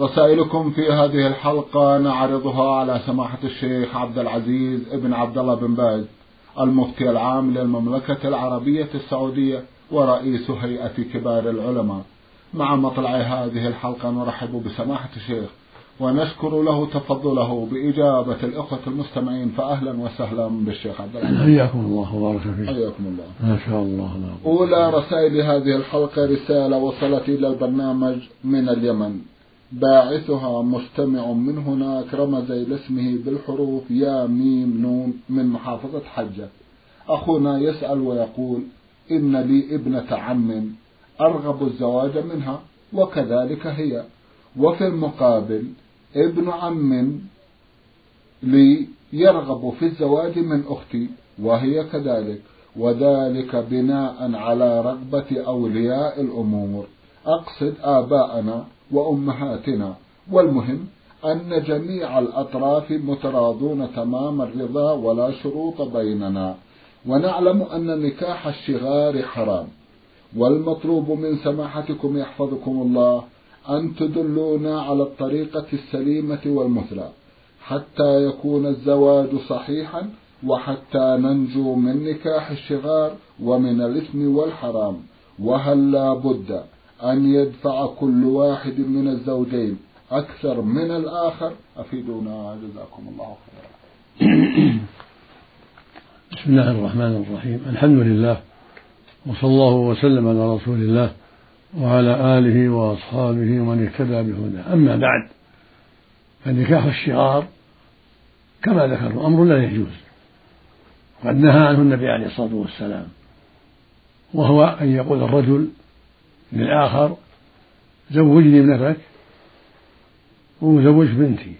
رسائلكم في هذه الحلقة نعرضها على سماحة الشيخ عبد العزيز ابن عبد الله بن باز المفتي العام للمملكة العربية السعودية ورئيس هيئة كبار العلماء. مع مطلع هذه الحلقة نرحب بسماحة الشيخ ونشكر له تفضله بإجابة الإخوة المستمعين فأهلا وسهلا بالشيخ عبد العزيز. حياكم الله وبارك فيك. حياكم الله. ما شاء الله. أولى رسائل هذه الحلقة رسالة وصلت إلى البرنامج من اليمن. باعثها مستمع من هناك رمز إلى اسمه بالحروف يا ميم نون من محافظة حجة. أخونا يسأل ويقول إن لي ابنة عم أرغب الزواج منها وكذلك هي. وفي المقابل ابن عم لي يرغب في الزواج من أختي وهي كذلك. وذلك بناء على رغبة أولياء الأمور. أقصد آباءنا وأمهاتنا. والمهم أن جميع الأطراف متراضون تمام الرضا ولا شروط بيننا. ونعلم أن نكاح الشغار حرام. والمطلوب من سماحتكم يحفظكم الله أن تدلونا على الطريقة السليمة والمثلى حتى يكون الزواج صحيحا وحتى ننجو من نكاح الشغار ومن الإثم والحرام. وهل لا بد أن يدفع كل واحد من الزوجين أكثر من الآخر. أفيدونا. جزاكم الله خيرا. بسم الله الرحمن الرحيم. الحمد لله وصلى الله وسلم على رسول الله وعلى آله وأصحابه ومن اهتدى بهداه. أما بعد فنكاح الشغار كما ذكرت أمر لا يجوز. وقد نهى عنه النبي عليه الصلاة والسلام وهو أن يقول الرجل للآخر زوجني ابنتك وزوج بنتي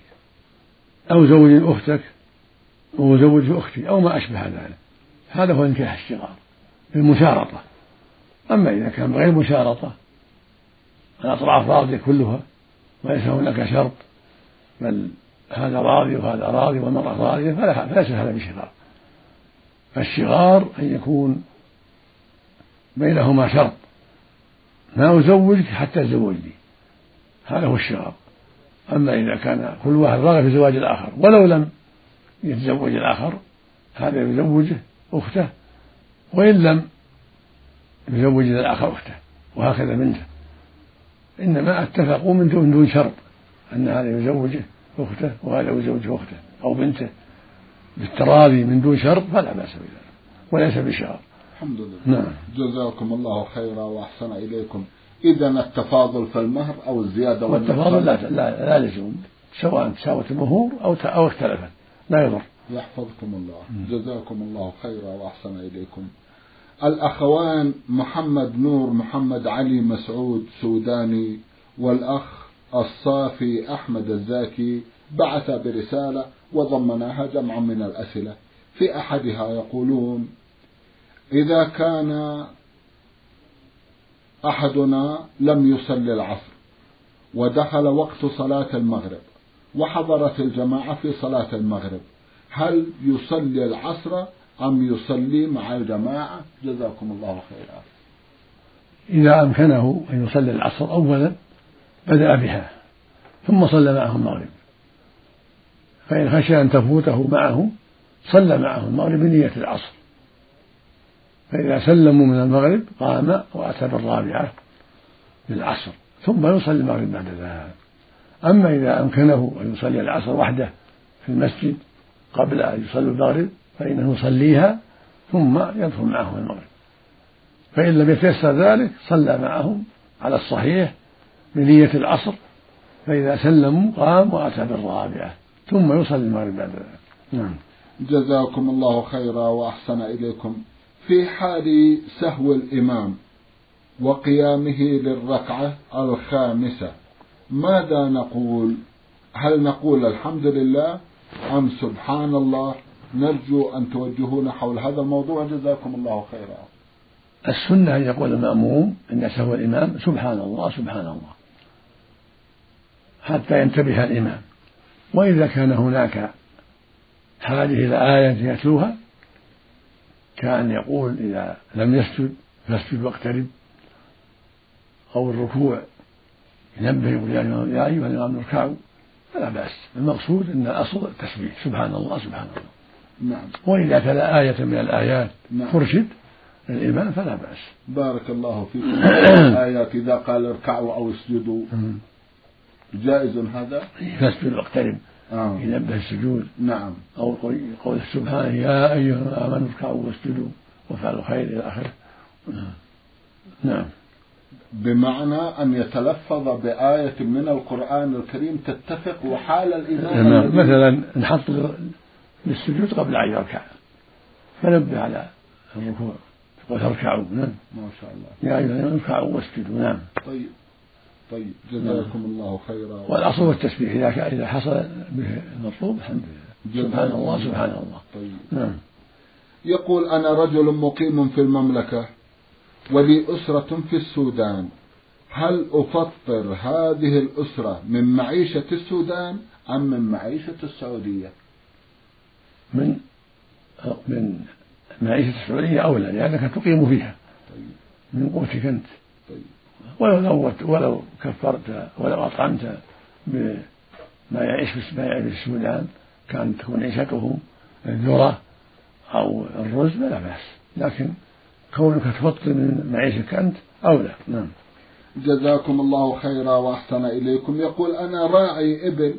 أو زوج أختك وزوج أختي أو ما أشبه ذلك. هذا هو نكاح الشغار بالمشارطة. أما إذا كان بغير مشارطة الأطراف راضية كلها وليس هناك شرط بل هذا راضي وهذا راضي والمرأة راضية فليس هذا بشغار فالشغار أن يكون بينهما شرط. ما أزوجك حتى تزوجني. هذا هو الشغار أما إذا كان كل واحد راغب في زواج الآخر ولو لم يتزوج الآخر هذا يزوجه أخته وإن لم يزوج الآخر أخته وهكذا بنته إنما اتفقوا من دون دون شرط أن هذا يزوجه أخته وهذا يزوجه أخته أو بنته. بالتراضي من دون شرط فلا بأس بذلك وليس بشرط. الحمد لله. نعم. جزاكم الله خيرا وأحسن إليكم. إذا التفاضل في المهر أو الزيادة والتفاضل لا لا, لا لزوم سواء تساوت المهور أو أو اختلفت. لا يضر. يحفظكم الله. جزاكم الله خيرا وأحسن إليكم. الأخوان محمد نور محمد علي مسعود سوداني والأخ الصافي أحمد الزاكي بعث برسالة وضمناها جمعا من الأسئلة. في أحدها يقولون إذا كان أحدنا لم يصلي العصر ودخل وقت صلاة المغرب وحضرت الجماعة في صلاة المغرب هل يصلي العصر أم يصلي مع الجماعة؟ جزاكم الله خيرا. إذا أمكنه أن يصلي العصر أولا بدأ بها ثم صلى معهم المغرب. فإن خشي أن تفوته معهم صلى معهم المغرب بنية العصر. فإذا سلموا من المغرب قام وأتى بالرابعة للعصر ثم يصلي المغرب بعد ذلك. أما إذا أمكنه أن يصلي العصر وحده في المسجد قبل أن يصلي المغرب فإنه يصليها ثم يدخل معهم المغرب. فإن لم يتيسر ذلك صلى معهم على الصحيح بنية العصر فإذا سلموا قام وأتى بالرابعة ثم يصلي المغرب بعد ذلك. نعم. جزاكم الله خيرا وأحسن إليكم. في حال سهو الإمام وقيامه للركعة الخامسة. ماذا نقول؟ هل نقول الحمد لله أم سبحان الله؟ نرجو أن توجهونا حول هذا الموضوع. جزاكم الله خيرا. السنة أن يقول المأموم إن سهو الإمام سبحان الله سبحان الله حتى ينتبه الإمام. وإذا كان هناك حاجة إلى آية يتلوها كأن يقول إذا لم يسجد فاسجد واقترب أو الركوع ينبه يقول يا أيها الإمام اركعوا فلا بأس. المقصود أن الأصل التسبيح. سبحان الله سبحان الله. نعم. وإذا تلا آية من الآيات نعم. فرشد الإمام فلا بأس. بارك الله فيكم. الآيات إذا قال اركعوا أو اسجدوا. جائز هذا؟ فاسجد واقترب. ينبه السجود. نعم. أو قول سبحانه يا أيها آمنوا اركعوا واسجدوا وافعلوا الخير إلى آخره. نعم. بمعنى أن يتلفظ بآية من القرآن الكريم تتفق وحال الإمام نعم مثلا نحط للسجود قبل أن يركع. فنبه على الركوع. تقول اركعوا. نعم. ما شاء الله. يا أيها اركعوا واسجدوا. نعم. طيب. طيب جزاكم الله خيرا. والأصل هو التسبيح. إذا إذا حصل به المطلوب الحمد لله. سبحان الله سبحان الله. طيب. نعم. يقول أنا رجل مقيم في المملكة ولي أسرة في السودان. هل أفطر هذه الأسرة من معيشة السودان أم من معيشة السعودية؟ من من معيشة السعودية أولى لأنك تقيم فيها. طيب. من قوتك أنت. طيب. ولو نوت ولو كفرت ولو أطعمت بما يعيش ما يعيش في السودان كانت تكون عيشتهم الذرة أو الرز فلا بأس. لكن كونك تفطر من معيشك أنت أولى. نعم. جزاكم الله خيرا وأحسن إليكم. يقول أنا راعي إبل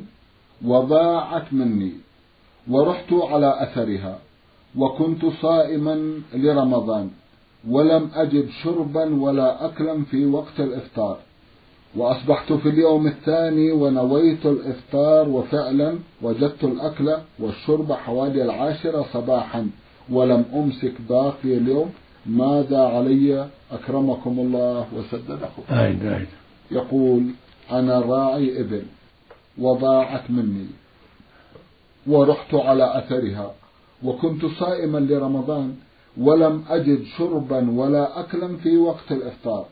وضاعت مني ورحت على أثرها وكنت صائما لرمضان. ولم أجد شربا ولا أكلا في وقت الإفطار. وأصبحت في اليوم الثاني ونويت الإفطار وفعلا وجدت الأكل والشرب حوالي العاشرة صباحا ولم أمسك باقي اليوم. ماذا علي؟ أكرمكم الله وسدد خطاكم يقول أنا راعي إبل وضاعت مني ورحت على أثرها وكنت صائما لرمضان. ولم أجد شربا ولا أكلا في وقت الإفطار.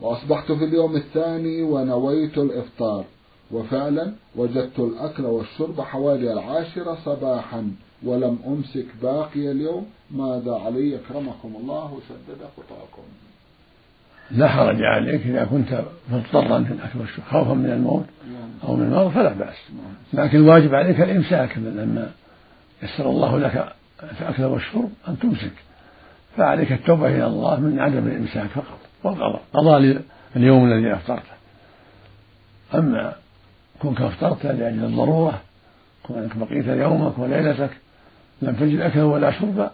وأصبحت في اليوم الثاني ونويت الإفطار. وفعلا وجدت الأكل والشرب حوالي العاشرة صباحا ولم أمسك باقي اليوم ماذا علي؟ أكرمكم الله وسدد خطاكم. لا حرج عليك إذا كنت مضطرا في الأكل والشرب خوفا من الموت أو من المرض فلا بأس. لكن الواجب عليك الإمساك لما يسر الله لك الأكل والشرب أن تمسك. فعليك التوبة إلى الله من عدم الإمساك فقط. والقضاء. قضاء اليوم الذي أفطرته. أما كونك أفطرت لأجل الضرورة كونك بقيت يومك وليلتك لم تجد أكلا ولا شربا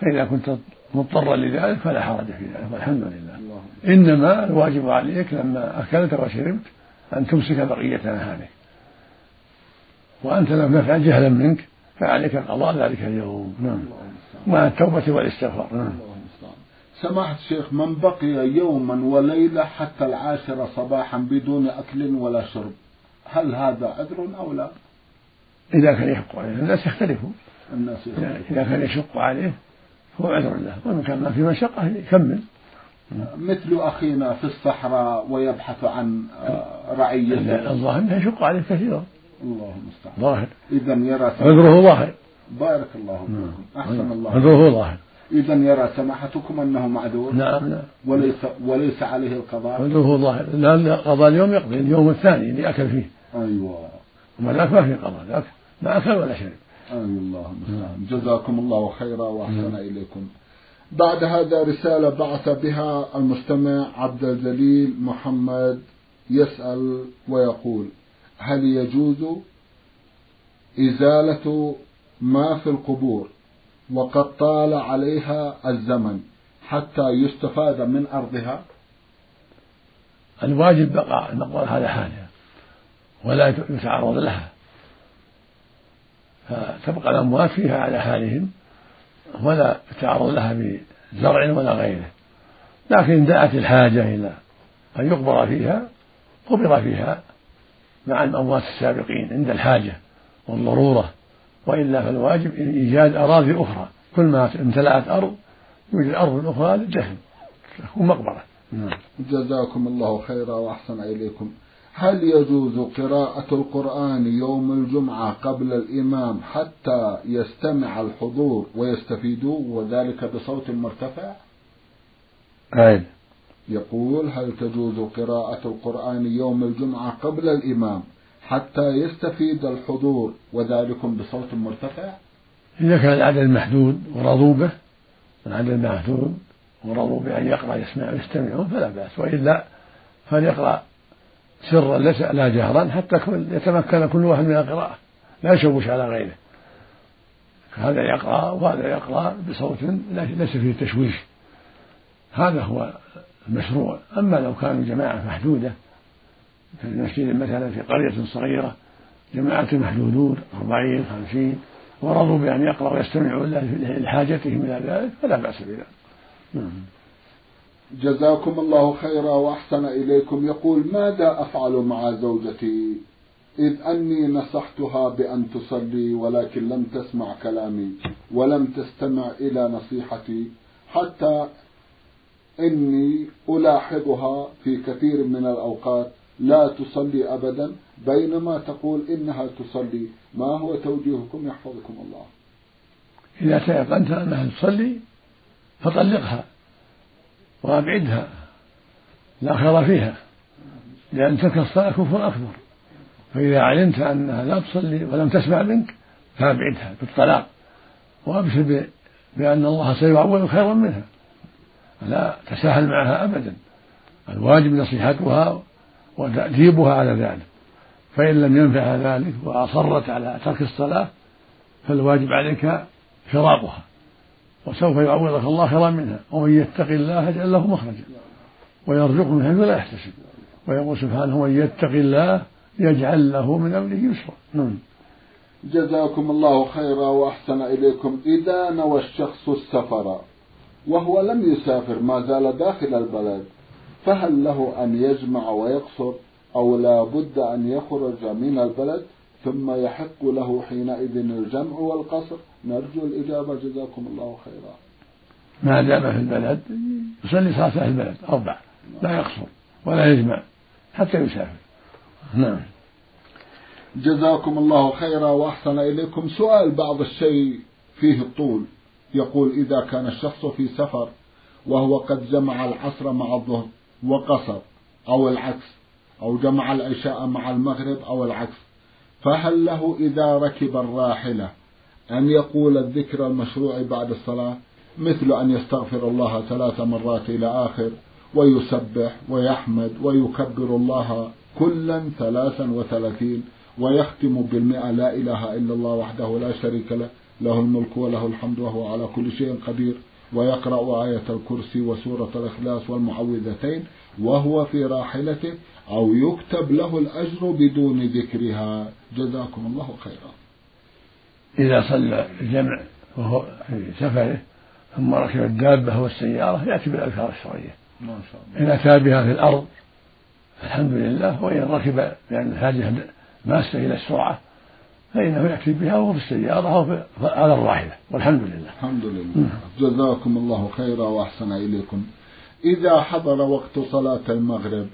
فإذا كنت مضطرا لذلك فلا حرج في ذلك والحمد لله. إنما الواجب عليك لما أكلت وشربت أن تمسك بقية نهارك. وأنت لم تفعل جهلا منك فعليك قضاء ذلك اليوم. نعم. مع التوبة والاستغفار. نعم. سماحة الشيخ من بقي يوما وليلة حتى العاشرة صباحا بدون أكل ولا شرب هل هذا عذر أو لا؟ إذا كان يشق عليه. الناس يختلفون. الناس إذا كان يشق عليه هو عذر له. وإن كان ما في مشقة يكمل. مثل أخينا في الصحراء ويبحث عن آه، رعيته. الظاهر أنه يشق عليه كثيرا. الله المستعان. ظاهر. إذا يرى عذره ظاهر. بارك الله فيكم. نعم. أحسن الله عذره ظاهر. إذا يرى سماحتكم أنه معذور. نعم نعم. وليس وليس عليه القضاء. عذره ظاهر. لا قضاء اليوم يقضي. اليوم الثاني اللي أكل فيه. أيوه. ذاك ما في قضاء. ذاك ما أكل ولا شرب. أي الله المستعان. جزاكم الله خيرا وأحسن إليكم. بعد هذا رسالة بعث بها المستمع عبد الجليل محمد يسأل ويقول هل يجوز إزالة ما في القبور وقد طال عليها الزمن حتى يستفاد من أرضها؟ الواجب بقاء المقبرة على حالها ولا يتعرض لها. فتبقى الأموات فيها على حالهم ولا يتعرض لها بزرع ولا غيره. لكن دعت الحاجة إلى أن يقبر فيها قبر فيها. مع الأموات السابقين عند الحاجة والضرورة وإلا فالواجب إيجاد أراضي أخرى. كل ما امتلأت أرض يوجد أرض أخرى للدفن. تكون مقبرة. نعم. جزاكم الله خيرا وأحسن إليكم. هل يجوز قراءة القرآن يوم الجمعة قبل الإمام حتى يستمع الحضور ويستفيدوا وذلك بصوت مرتفع؟ أين يقول هل تجوز قراءة القرآن يوم الجمعة قبل الإمام حتى يستفيد الحضور وذلك بصوت مرتفع؟ إذا كان العدد محدود ورضوا به العدد محدود ورضوا بأن يقرأ يسمع ويستمعون فلا بأس وإلا فليقرأ سرا ليس لا جهرا حتى يتمكن كل واحد من القراءة لا يشوش على غيره هذا يقرأ وهذا يقرأ بصوت ليس فيه تشويش هذا هو المشروع أما لو كانوا جماعة محدودة في المسجد مثلا في قرية صغيرة جماعة محدودون أربعين خمسين ورضوا بأن يقرأوا ويستمعوا لحاجتهم إلى ذلك فلا بأس بذلك. نعم. جزاكم الله خيرا وأحسن إليكم. يقول ماذا أفعل مع زوجتي؟ إذ أني نصحتها بأن تصلي ولكن لم تسمع كلامي ولم تستمع إلى نصيحتي حتى إني ألاحظها في كثير من الأوقات. لا تصلي أبدا. بينما تقول إنها تصلي. ما هو توجيهكم؟ يحفظكم الله. إذا تيقنت أنها تصلي فطلقها وأبعدها. لا خير فيها لأن ترك الصلاة كفر أكبر. فإذا علمت أنها لا تصلي ولم تسمع منك فأبعدها بالطلاق. وأبشر بأن الله سيعوض خيرا منها. لا تساهل معها أبدا. الواجب نصيحتها وتأديبها على ذلك. فإن لم ينفع ذلك وأصرت على ترك الصلاة فالواجب عليك فراقها وسوف يعوضك الله خيرا منها. ومن يتق الله يجعل له مخرجا. ويرزقه من حيث لا يحتسب. ويقول سبحانه ومن يتق الله يجعل له من أمره يسرا. نعم. جزاكم الله خيرا وأحسن إليكم. اذا نوى الشخص السفر. وهو لم يسافر ما زال داخل البلد. فهل له أن يجمع ويقصر أو لا بد أن يخرج من البلد؟ ثم يحق له حينئذ الجمع والقصر. نرجو الإجابة. جزاكم الله خيرا. ما دام في البلد؟ يصلي صلاة أهل البلد. أربع. لا يقصر ولا يجمع حتى يسافر. نعم. جزاكم الله خيرا وأحسن إليكم. سؤال بعض الشيء فيه الطول. يقول إذا كان الشخص في سفر وهو قد جمع العصر مع الظهر وقصر أو العكس أو جمع العشاء مع المغرب أو العكس فهل له إذا ركب الراحلة أن يقول الذكر المشروع بعد الصلاة؟ مثل أن يستغفر الله ثلاث مرات إلى آخر ويسبح ويحمد ويكبر الله كلا ثلاثا وثلاثين ويختم بالمئة لا إله إلا الله وحده لا شريك له. له الملك وله الحمد وهو على كل شيء قدير ويقرأ آية الكرسي وسورة الإخلاص والمعوذتين وهو في راحلته أو يكتب له الأجر بدون ذكرها. جزاكم الله خيرا. إذا صلى الجمع وهو في سفره ثم ركب الدابة والسيارة يأتي بالأذكار الشرعية. ما شاء الله. إن أتى بها في الأرض الحمد لله وإن ركب لأن الحاجة ماسة إلى السرعة فإنه يأتي بها وهو في السيارة أو على الراحلة والحمد لله. الحمد لله. جزاكم الله خيرا وأحسن إليكم. إذا حضر وقت صلاة المغرب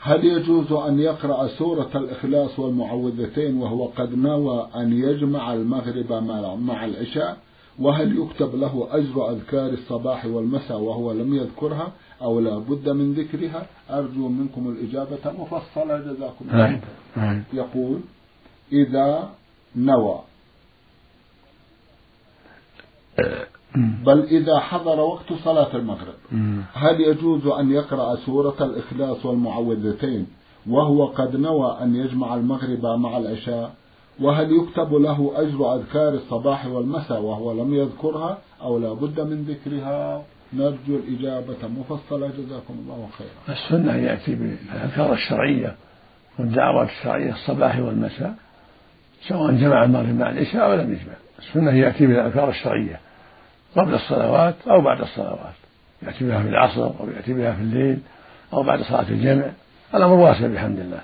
هل يجوز أن يقرأ سورة الإخلاص والمعوذتين وهو قد نوى أن يجمع المغرب مع العشاء؟ وهل يكتب له أجر أذكار الصباح والمساء وهو لم يذكرها أو لا بد من ذكرها؟ أرجو منكم الإجابة مفصلة. جزاكم الله يقول إذا نوى. أه. بل إذا حضر وقت صلاة المغرب. هل يجوز أن يقرأ سورة الإخلاص والمعوذتين وهو قد نوى أن يجمع المغرب مع العشاء؟ وهل يكتب له أجر أذكار الصباح والمساء وهو لم يذكرها أو لا بد من ذكرها؟ نرجو الإجابة مفصلة. جزاكم الله خيرا. السنة يأتي بالأذكار الشرعية والدعوات الشرعية الصباح والمساء. سواء جمع المغرب مع العشاء أو لم يجمع. السنة يأتي بالأذكار الشرعية. قبل الصلوات أو بعد الصلوات. يأتي بها في العصر أو يأتي بها في الليل أو بعد صلاة الجمع. الأمر واسع بحمد الله.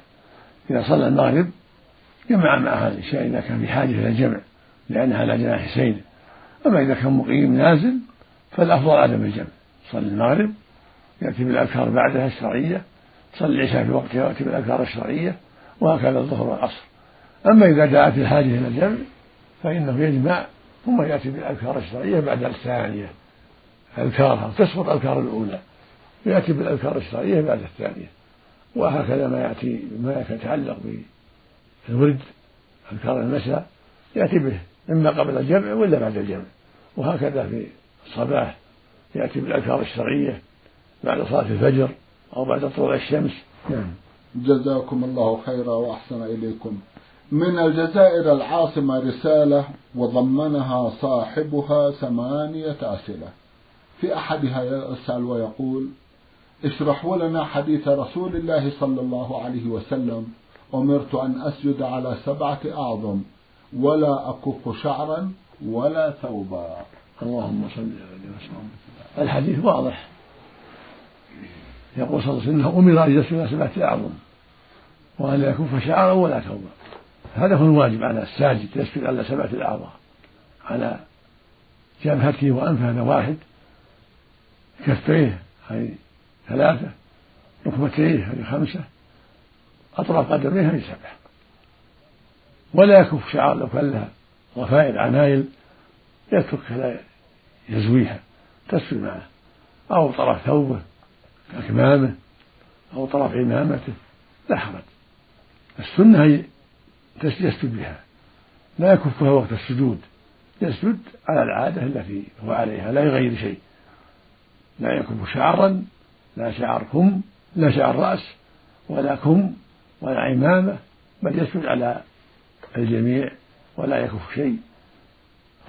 إذا صلى المغرب جمع معها العشاء إذا كان في حاجة إلى الجمع لأنها على جناح سير أما إذا كان مقيم نازل فالأفضل عدم الجمع. صلي المغرب يأتي بالأذكار بعدها الشرعية. صلي العشاء في وقتها يأتي بالأذكار الشرعية وهكذا الظهر والعصر. أما إذا جاءت الحاجة إلى الجمع فإنه يجمع ثم يأتي بالأذكار الشرعية بعد الثانية. أذكارها تسقط أذكار الأولى. يأتي بالأذكار الشرعية بعد الثانية. وهكذا ما يأتي ما يتعلق بالورد أذكار المساء يأتي به. إما قبل الجمع ولا بعد الجمع. وهكذا في الصباح يأتي بالأذكار الشرعية بعد صلاة الفجر أو بعد طلوع الشمس. نعم. جزاكم الله خيرا وأحسن إليكم. من الجزائر العاصمة رسالة وضمنها صاحبها ثمانية أسئلة. في أحدها يسأل ويقول اشرحوا لنا حديث رسول الله صلى الله عليه وسلم. أمرت أن أسجد على سبعة أعظم ولا أكف شعرا ولا ثوبا. اللهم صل وسلم الحديث واضح. يقول صلى الله عليه وسلم أمر أن يسجد على سبعة أعظم وأن لا يكف شعرا ولا ثوبا. هذا هو الواجب على الساجد يسجد على سبعة الأعضاء. على جبهته وأنفه هذا واحد كفيه هذه ثلاثة ركبتيه هذه خمسة أطراف قدميه هذه سبعة. ولا يكف شعر لو كان لها رفائل عمايل يتركها لا يزويها تسفل معه. أو طرف ثوبه كأكمامه أو طرف عمامته لا حرج. السنة هي يسجد بها. لا يكفها وقت السجود. يسجد على العادة التي هو عليها لا يغير شيء. لا يكف شعرا لا شعر كم لا شعر رأس ولا كم ولا عمامة بل يسجد على الجميع ولا يكف شيء.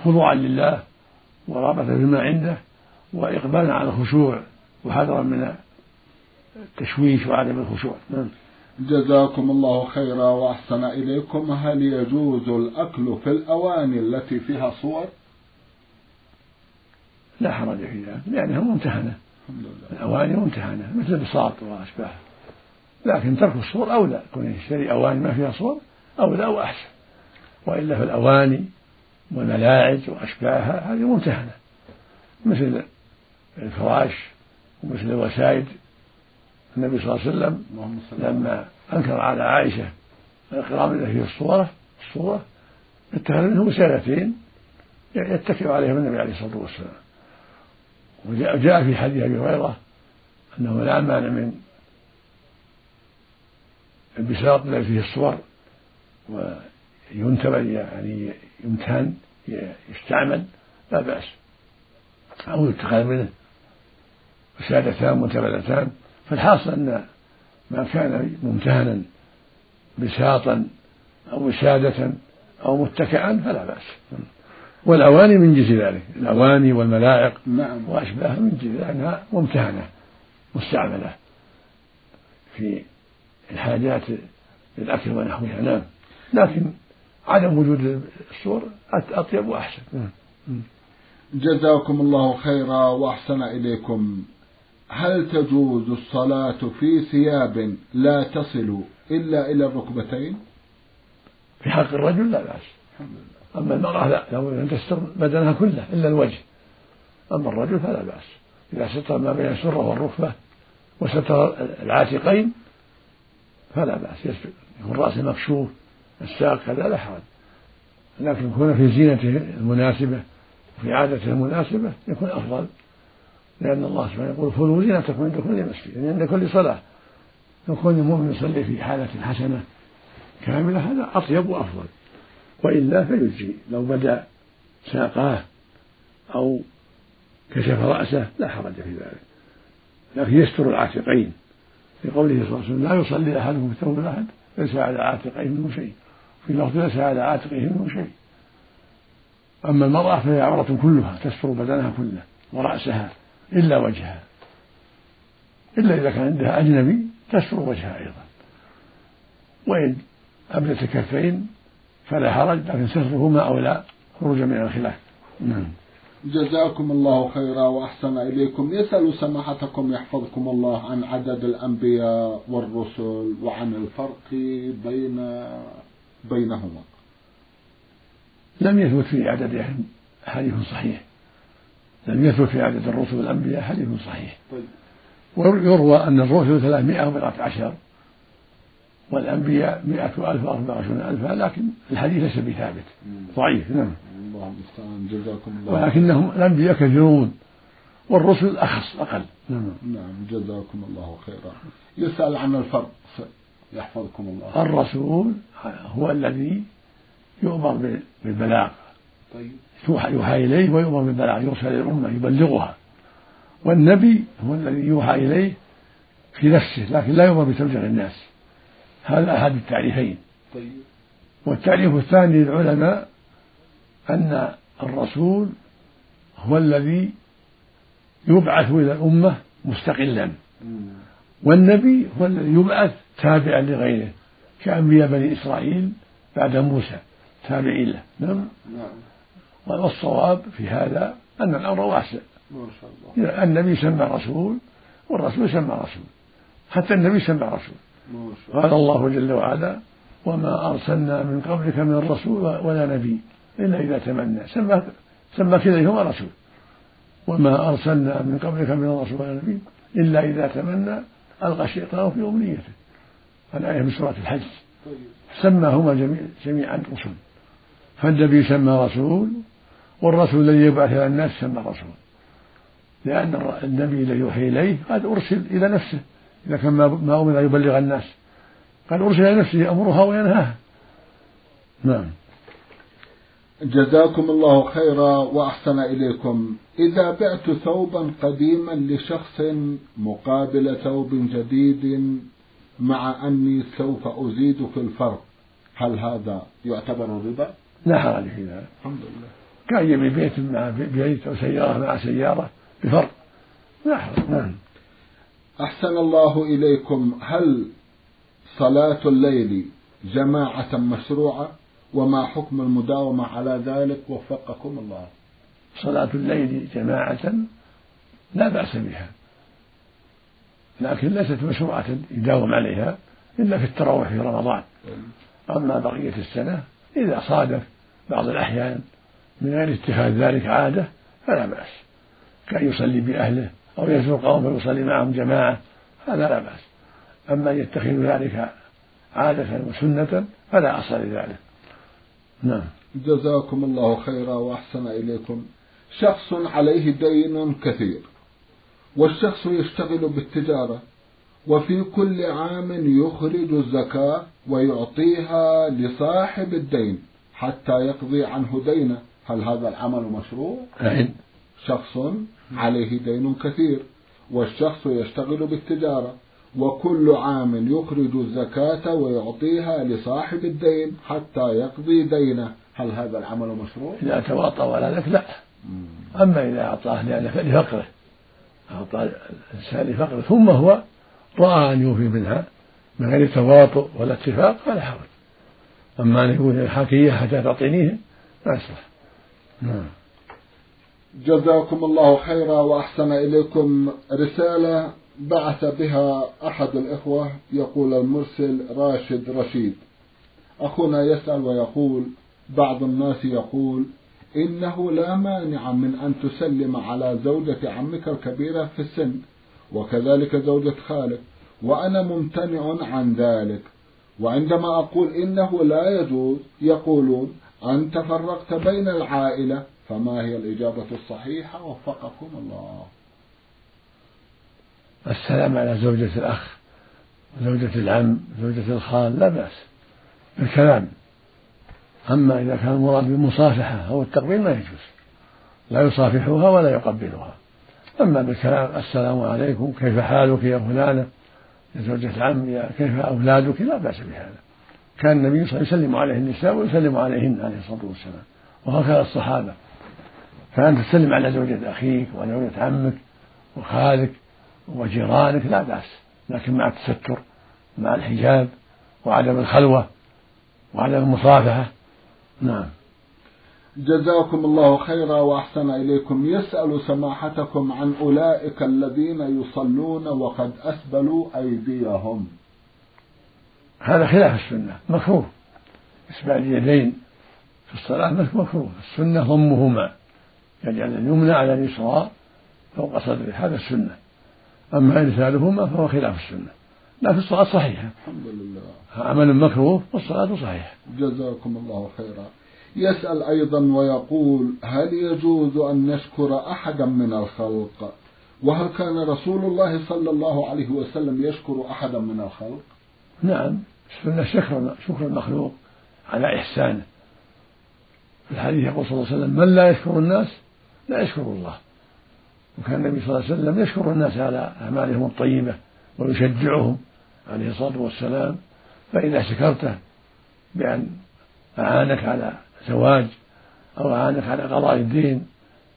خضوعا لله ورغبة بما عنده وإقبالا على الخشوع وحذرا من التشويش وعدم الخشوع. نعم. جزاكم الله خيرا وأحسن إليكم. هل يجوز الأكل في الأواني التي فيها صور؟ لا حرج في ذلك لأنها ممتهنة. الأواني ممتهنة مثل البساط وأشباهه لكن ترك الصور أولى كون يشتري أواني ما فيها صور أولى وأحسن. وإلا في الأواني والملاعج وأشباهها هذه ممتهنة. مثل الفراش ومثل الوسائد النبي صلى الله عليه وسلم لما أنكر على عائشة القرام الذي فيه الصورة الصورة اتخذ منه وسادتين يتكئ عليهم النبي عليه الصلاة والسلام. وجاء في حديث أبي هريرة أنه لا مانع من البساط الذي فيه الصور وينتبه يعني يمتهن يستعمل لا بأس. أو يتخذ منه وسادتان منتبذتان فالحاصل أن ما كان ممتهنا بساطا أو وسادة أو متكئا فلا بأس. والأواني من جنس ذلك. الأواني والملاعق نعم. وأشباهها من جنس أنها ممتهنة مستعملة في الحاجات للأكل ونحوها. نعم. لكن عدم وجود الصور أطيب وأحسن. نعم. جزاكم الله خيرا وأحسن إليكم. هل تجوز الصلاة في ثياب لا تصل إلا إلى الركبتين؟ في حق الرجل لا بأس. أما المرأة لا لو أن تستر بدنها كله إلا الوجه. أما الرجل فلا بأس. إذا ستر ما بين السرة والركبة وستر العاتقين فلا بأس. يكون رأسه مكشوف الساق كذا لا حرج. لكن يكون في زينته المناسبة وفي عادته المناسبة يكون أفضل. لأن الله سبحانه يقول خذوا زينتكم عند كل مسجد يعني عند كل صلاة. يكون المؤمن يصلي في حالة حسنة كاملة هذا أطيب وأفضل. وإلا فيجزي. لو بدأ ساقاه أو كشف رأسه لا حرج في ذلك. لكن يستر العاتقين. لقوله صلى الله عليه وسلم لا يصلي أحدكم في ثوب أحد ليس على عاتقيه منه شيء. في لفظ ليس على عاتقه منه شيء. أما المرأة فهي عورة كلها تستر بدنها كله ورأسها. إلا وجهها. إلا إذا كان عندها أجنبي تستر وجهها أيضا. وإن أبدت الكفين فلا حرج لكن سترهما أولى خروجا من الخلاف. نعم. جزاكم الله خيرا وأحسن إليكم. يسأل سماحتكم يحفظكم الله عن عدد الأنبياء والرسل وعن الفرق بين بينهما. لم يثبت في عددهم حديث صحيح. لم يثبت في عدد الرسل والأنبياء حديث صحيح. طيب. ويروى أن الرسل ثلاثمائة وبضعة عشر والأنبياء مئة ألف وأربعة وعشرون ألفا لكن الحديث ليس بثابت. ضعيف نعم. الله جزاكم الله ولكنهم الأنبياء كثيرون والرسل أخص أقل. نعم. نعم جزاكم الله خيرا. يسأل عن الفرق يحفظكم الله. الرسول هو الذي يؤمر بالبلاغ. طيب. يوحى إليه ويؤمر بالبلاغ يرسل إلى الأمة يبلغها. والنبي هو الذي يوحى إليه في نفسه لكن لا يؤمر بتبليغ الناس. هذا أحد التعريفين. طيب. والتعريف الثاني للعلماء أن الرسول هو الذي يبعث إلى الأمة مستقلا. والنبي هو الذي يبعث تابعا لغيره كأنبياء بني إسرائيل بعد موسى تابعين له. نعم. والصواب في هذا أن الأمر واسع. ما شاء الله. النبي سمى رسول والرسول سمى رسول حتى النبي سمى رسول قال الله جل وعلا وما أرسلنا من قبلك من الرسول ولا نبي إلا إذا تمنى. سمى سمى كليهما رسول. وما أرسلنا من قبلك من الرسول ولا نبي إلا إذا تمنى. ألقى الشيطان في أمنيته. الآية من سورة الحج. طيب. سماهما جميعا رسل. فالنبي سمى رسول والرسول الذي يبعث إلى الناس سمى رسول لأن النبي الذي يوحي إليه قد أرسل إلى نفسه. إذا كان ما أمر أن يبلغ الناس. قد أرسل إلى نفسه يأمرها وينهاها. نعم. جزاكم الله خيرا وأحسن إليكم. إذا بعت ثوبا قديما لشخص مقابل ثوب جديد مع أني سوف أزيد في الفرق هل هذا يعتبر ربا؟ لا حرج في ذلك. الحمد لله. كان يبي بيت مع بيت أو سيارة مع سيارة بفرق. لا حرج نعم. أحسن الله إليكم. هل صلاة الليل جماعة مشروعة؟ وما حكم المداومة على ذلك؟ وفقكم الله. صلاة الليل جماعة لا بأس بها. لكن ليست مشروعة يداوم عليها إلا في التراويح في رمضان. أما بقية السنة إذا صادف بعض الأحيان من غير اتخاذ ذلك عادة فلا بأس. كأن يصلي بأهله أو يزور قوم فيصلي معهم جماعة هذا لا بأس. أما أن يتخذ ذلك عادة وسنة فلا أصل لذلك. نعم. جزاكم الله خيرا وأحسن إليكم. شخص عليه دين كثير والشخص يشتغل بالتجارة وفي كل عام يخرج الزكاة ويعطيها لصاحب الدين حتى يقضي عنه دينه. هل هذا العمل مشروع؟ نعم شخص عليه دين كثير والشخص يشتغل بالتجارة وكل عام يخرج الزكاة ويعطيها لصاحب الدين حتى يقضي دينه. هل هذا العمل مشروع؟ إذا تواطأ ولا لك لا. أما إذا أعطاه لفقره أعطى الإنسان لفقره ثم هو رأى أن يوفي منها من غير تواطؤ ولا اتفاق فلا حرج. أما أن يقول الحكية حتى تعطينيه ما يصلح. نعم. جزاكم الله خيرا وأحسن إليكم رسالة بعث بها أحد الإخوة يقول المرسل راشد رشيد. أخونا يسأل ويقول بعض الناس يقول إنه لا مانع من أن تسلم على زوجة عمك الكبيرة في السن وكذلك زوجة خالك وأنا ممتنع عن ذلك. وعندما أقول إنه لا يجوز يقولون أنت فرقت بين العائلة فما هي الإجابة الصحيحة؟ وفقكم الله. السلام على زوجة الأخ زوجة العم زوجة الخال لا بأس الكلام أما إذا كان المراد بالمصافحة أو التقبيل ما يجوز لا يصافحها ولا يقبلها. أما بالكلام السلام عليكم كيف حالك يا فلانة؟ يا زوجة العم يا كيف أولادك؟ لا بأس بهذا. كان النبي صلى الله عليه وسلم يسلم عليه النساء ويسلم عليهن عليه الصلاة والسلام. وهكذا الصحابة. فأنت تسلم على زوجة أخيك وعلى زوجة عمك وخالك وجيرانك لا بأس. لكن مع التستر مع الحجاب وعدم الخلوة وعدم المصافحة. نعم. جزاكم الله خيرا وأحسن إليكم. يسأل سماحتكم عن أولئك الذين يصلون وقد أسبلوا أيديهم. هذا خلاف السنة مكروه. إسبال اليدين في الصلاة مكروه. السنة ضمهما. يعني أن اليمنى على اليسرى فوق صدره هذا السنة. أما إرسالهما فهو خلاف السنة. لكن الصلاة صحيحة. الحمد لله. عمل مكروه والصلاة صحيحة. جزاكم الله خيرا. يسأل أيضا ويقول هل يجوز أن نشكر أحدا من الخلق؟ وهل كان رسول الله صلى الله عليه وسلم يشكر أحدا من الخلق؟ نعم. السنة شكر شكر المخلوق على إحسانه. في الحديث يقول صلى الله عليه وسلم من لا يشكر الناس لا يشكر الله. وكان النبي صلى الله عليه وسلم يشكر الناس على أعمالهم الطيبة ويشجعهم عليه الصلاة والسلام. فإذا شكرته بأن أعانك على زواج أو أعانك على قضاء الدين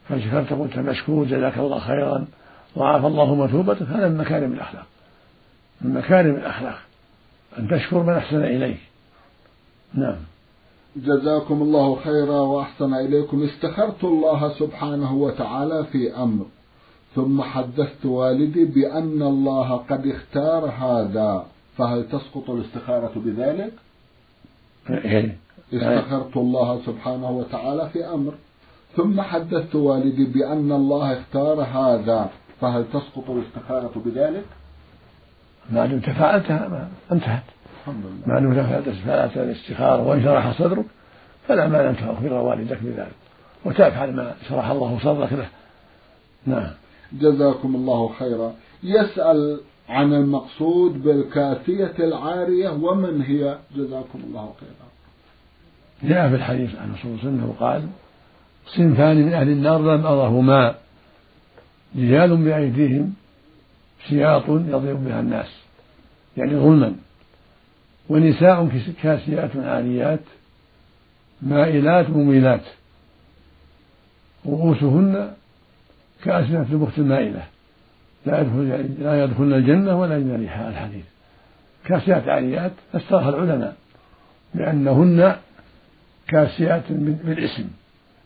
فشكرت قلت مشكور جزاك الله خيرا وعافى الله مثوبتك هذا من مكارم الأخلاق. من مكارم الأخلاق. أن تشكر من أحسن إليك. نعم. جزاكم الله خيرا وأحسن إليكم. استخرت الله سبحانه وتعالى في أمر. ثم حدثت والدي بأن الله قد اختار هذا. فهل تسقط الاستخارة بذلك؟ إيه. استخرت الله سبحانه وتعالى في أمر. ثم حدثت والدي بأن الله اختار هذا. فهل تسقط الاستخارة بذلك؟ ما دمت فعلتها انتهت. الحمد لله. ما دمت فعلت الاستخارة وانشرح صدرك فلا مانع أن تخبر والدك بذلك. وتفعل ما شرح الله صدرك له. نعم. جزاكم الله خيرا. يسأل عن المقصود بالكاسية العارية ومن هي؟ جزاكم الله خيرا. جاء في الحديث عن رسول الله انه قال صنفان من أهل النار لم أرهما رجال بأيديهم سياط يضرب بها الناس. يعني ظلما. ونساء كاسيات عاريات مائلات مميلات. رؤوسهن كأسنة البخت المائلة لا يدخل لا يدخلن الجنة ولا يجدن ريحها الحديث. كاسيات عاريات فسرها العلماء بأنهن كاسيات بالاسم.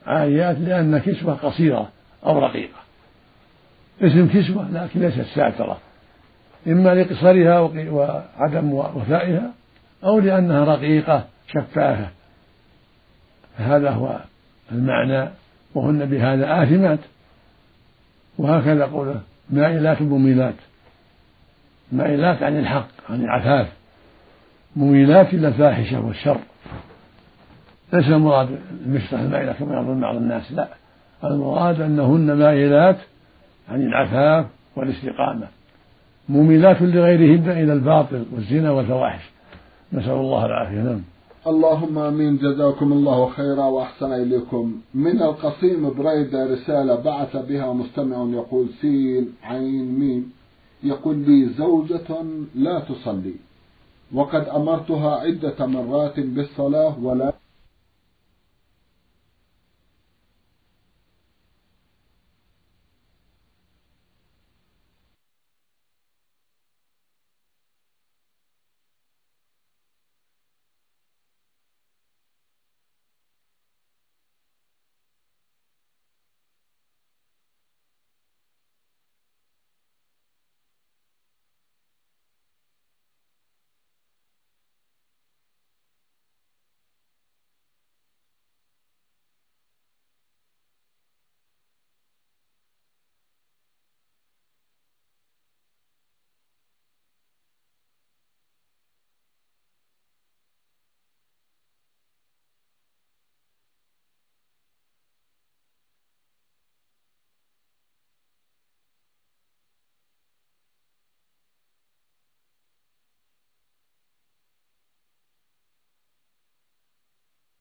عاريات لأن كسوة قصيرة أو رقيقة. اسم كسوة لكن ليست ساترة. إما لقصرها وعدم وفائها أو لأنها رقيقة شفافة. فهذا هو المعنى وهن بهذا آثمات. وهكذا قوله مائلات مميلات. مائلات عن الحق عن العفاف. مميلات إلى الفاحشة والشر. ليس المراد المشرح المائلة كما يظن بعض الناس لا. المراد أنهن مائلات عن العفاف والاستقامة. مميلات لغيرهن إلى الباطل والزنا والفواحش. نسأل الله العافية. نعم. اللهم آمين. جزاكم الله خيرا وأحسن إليكم. من القصيم بريدة رسالة بعث بها مستمع يقول سين عين ميم. يقول لي زوجة لا تصلي. وقد أمرتها عدة مرات بالصلاة ولا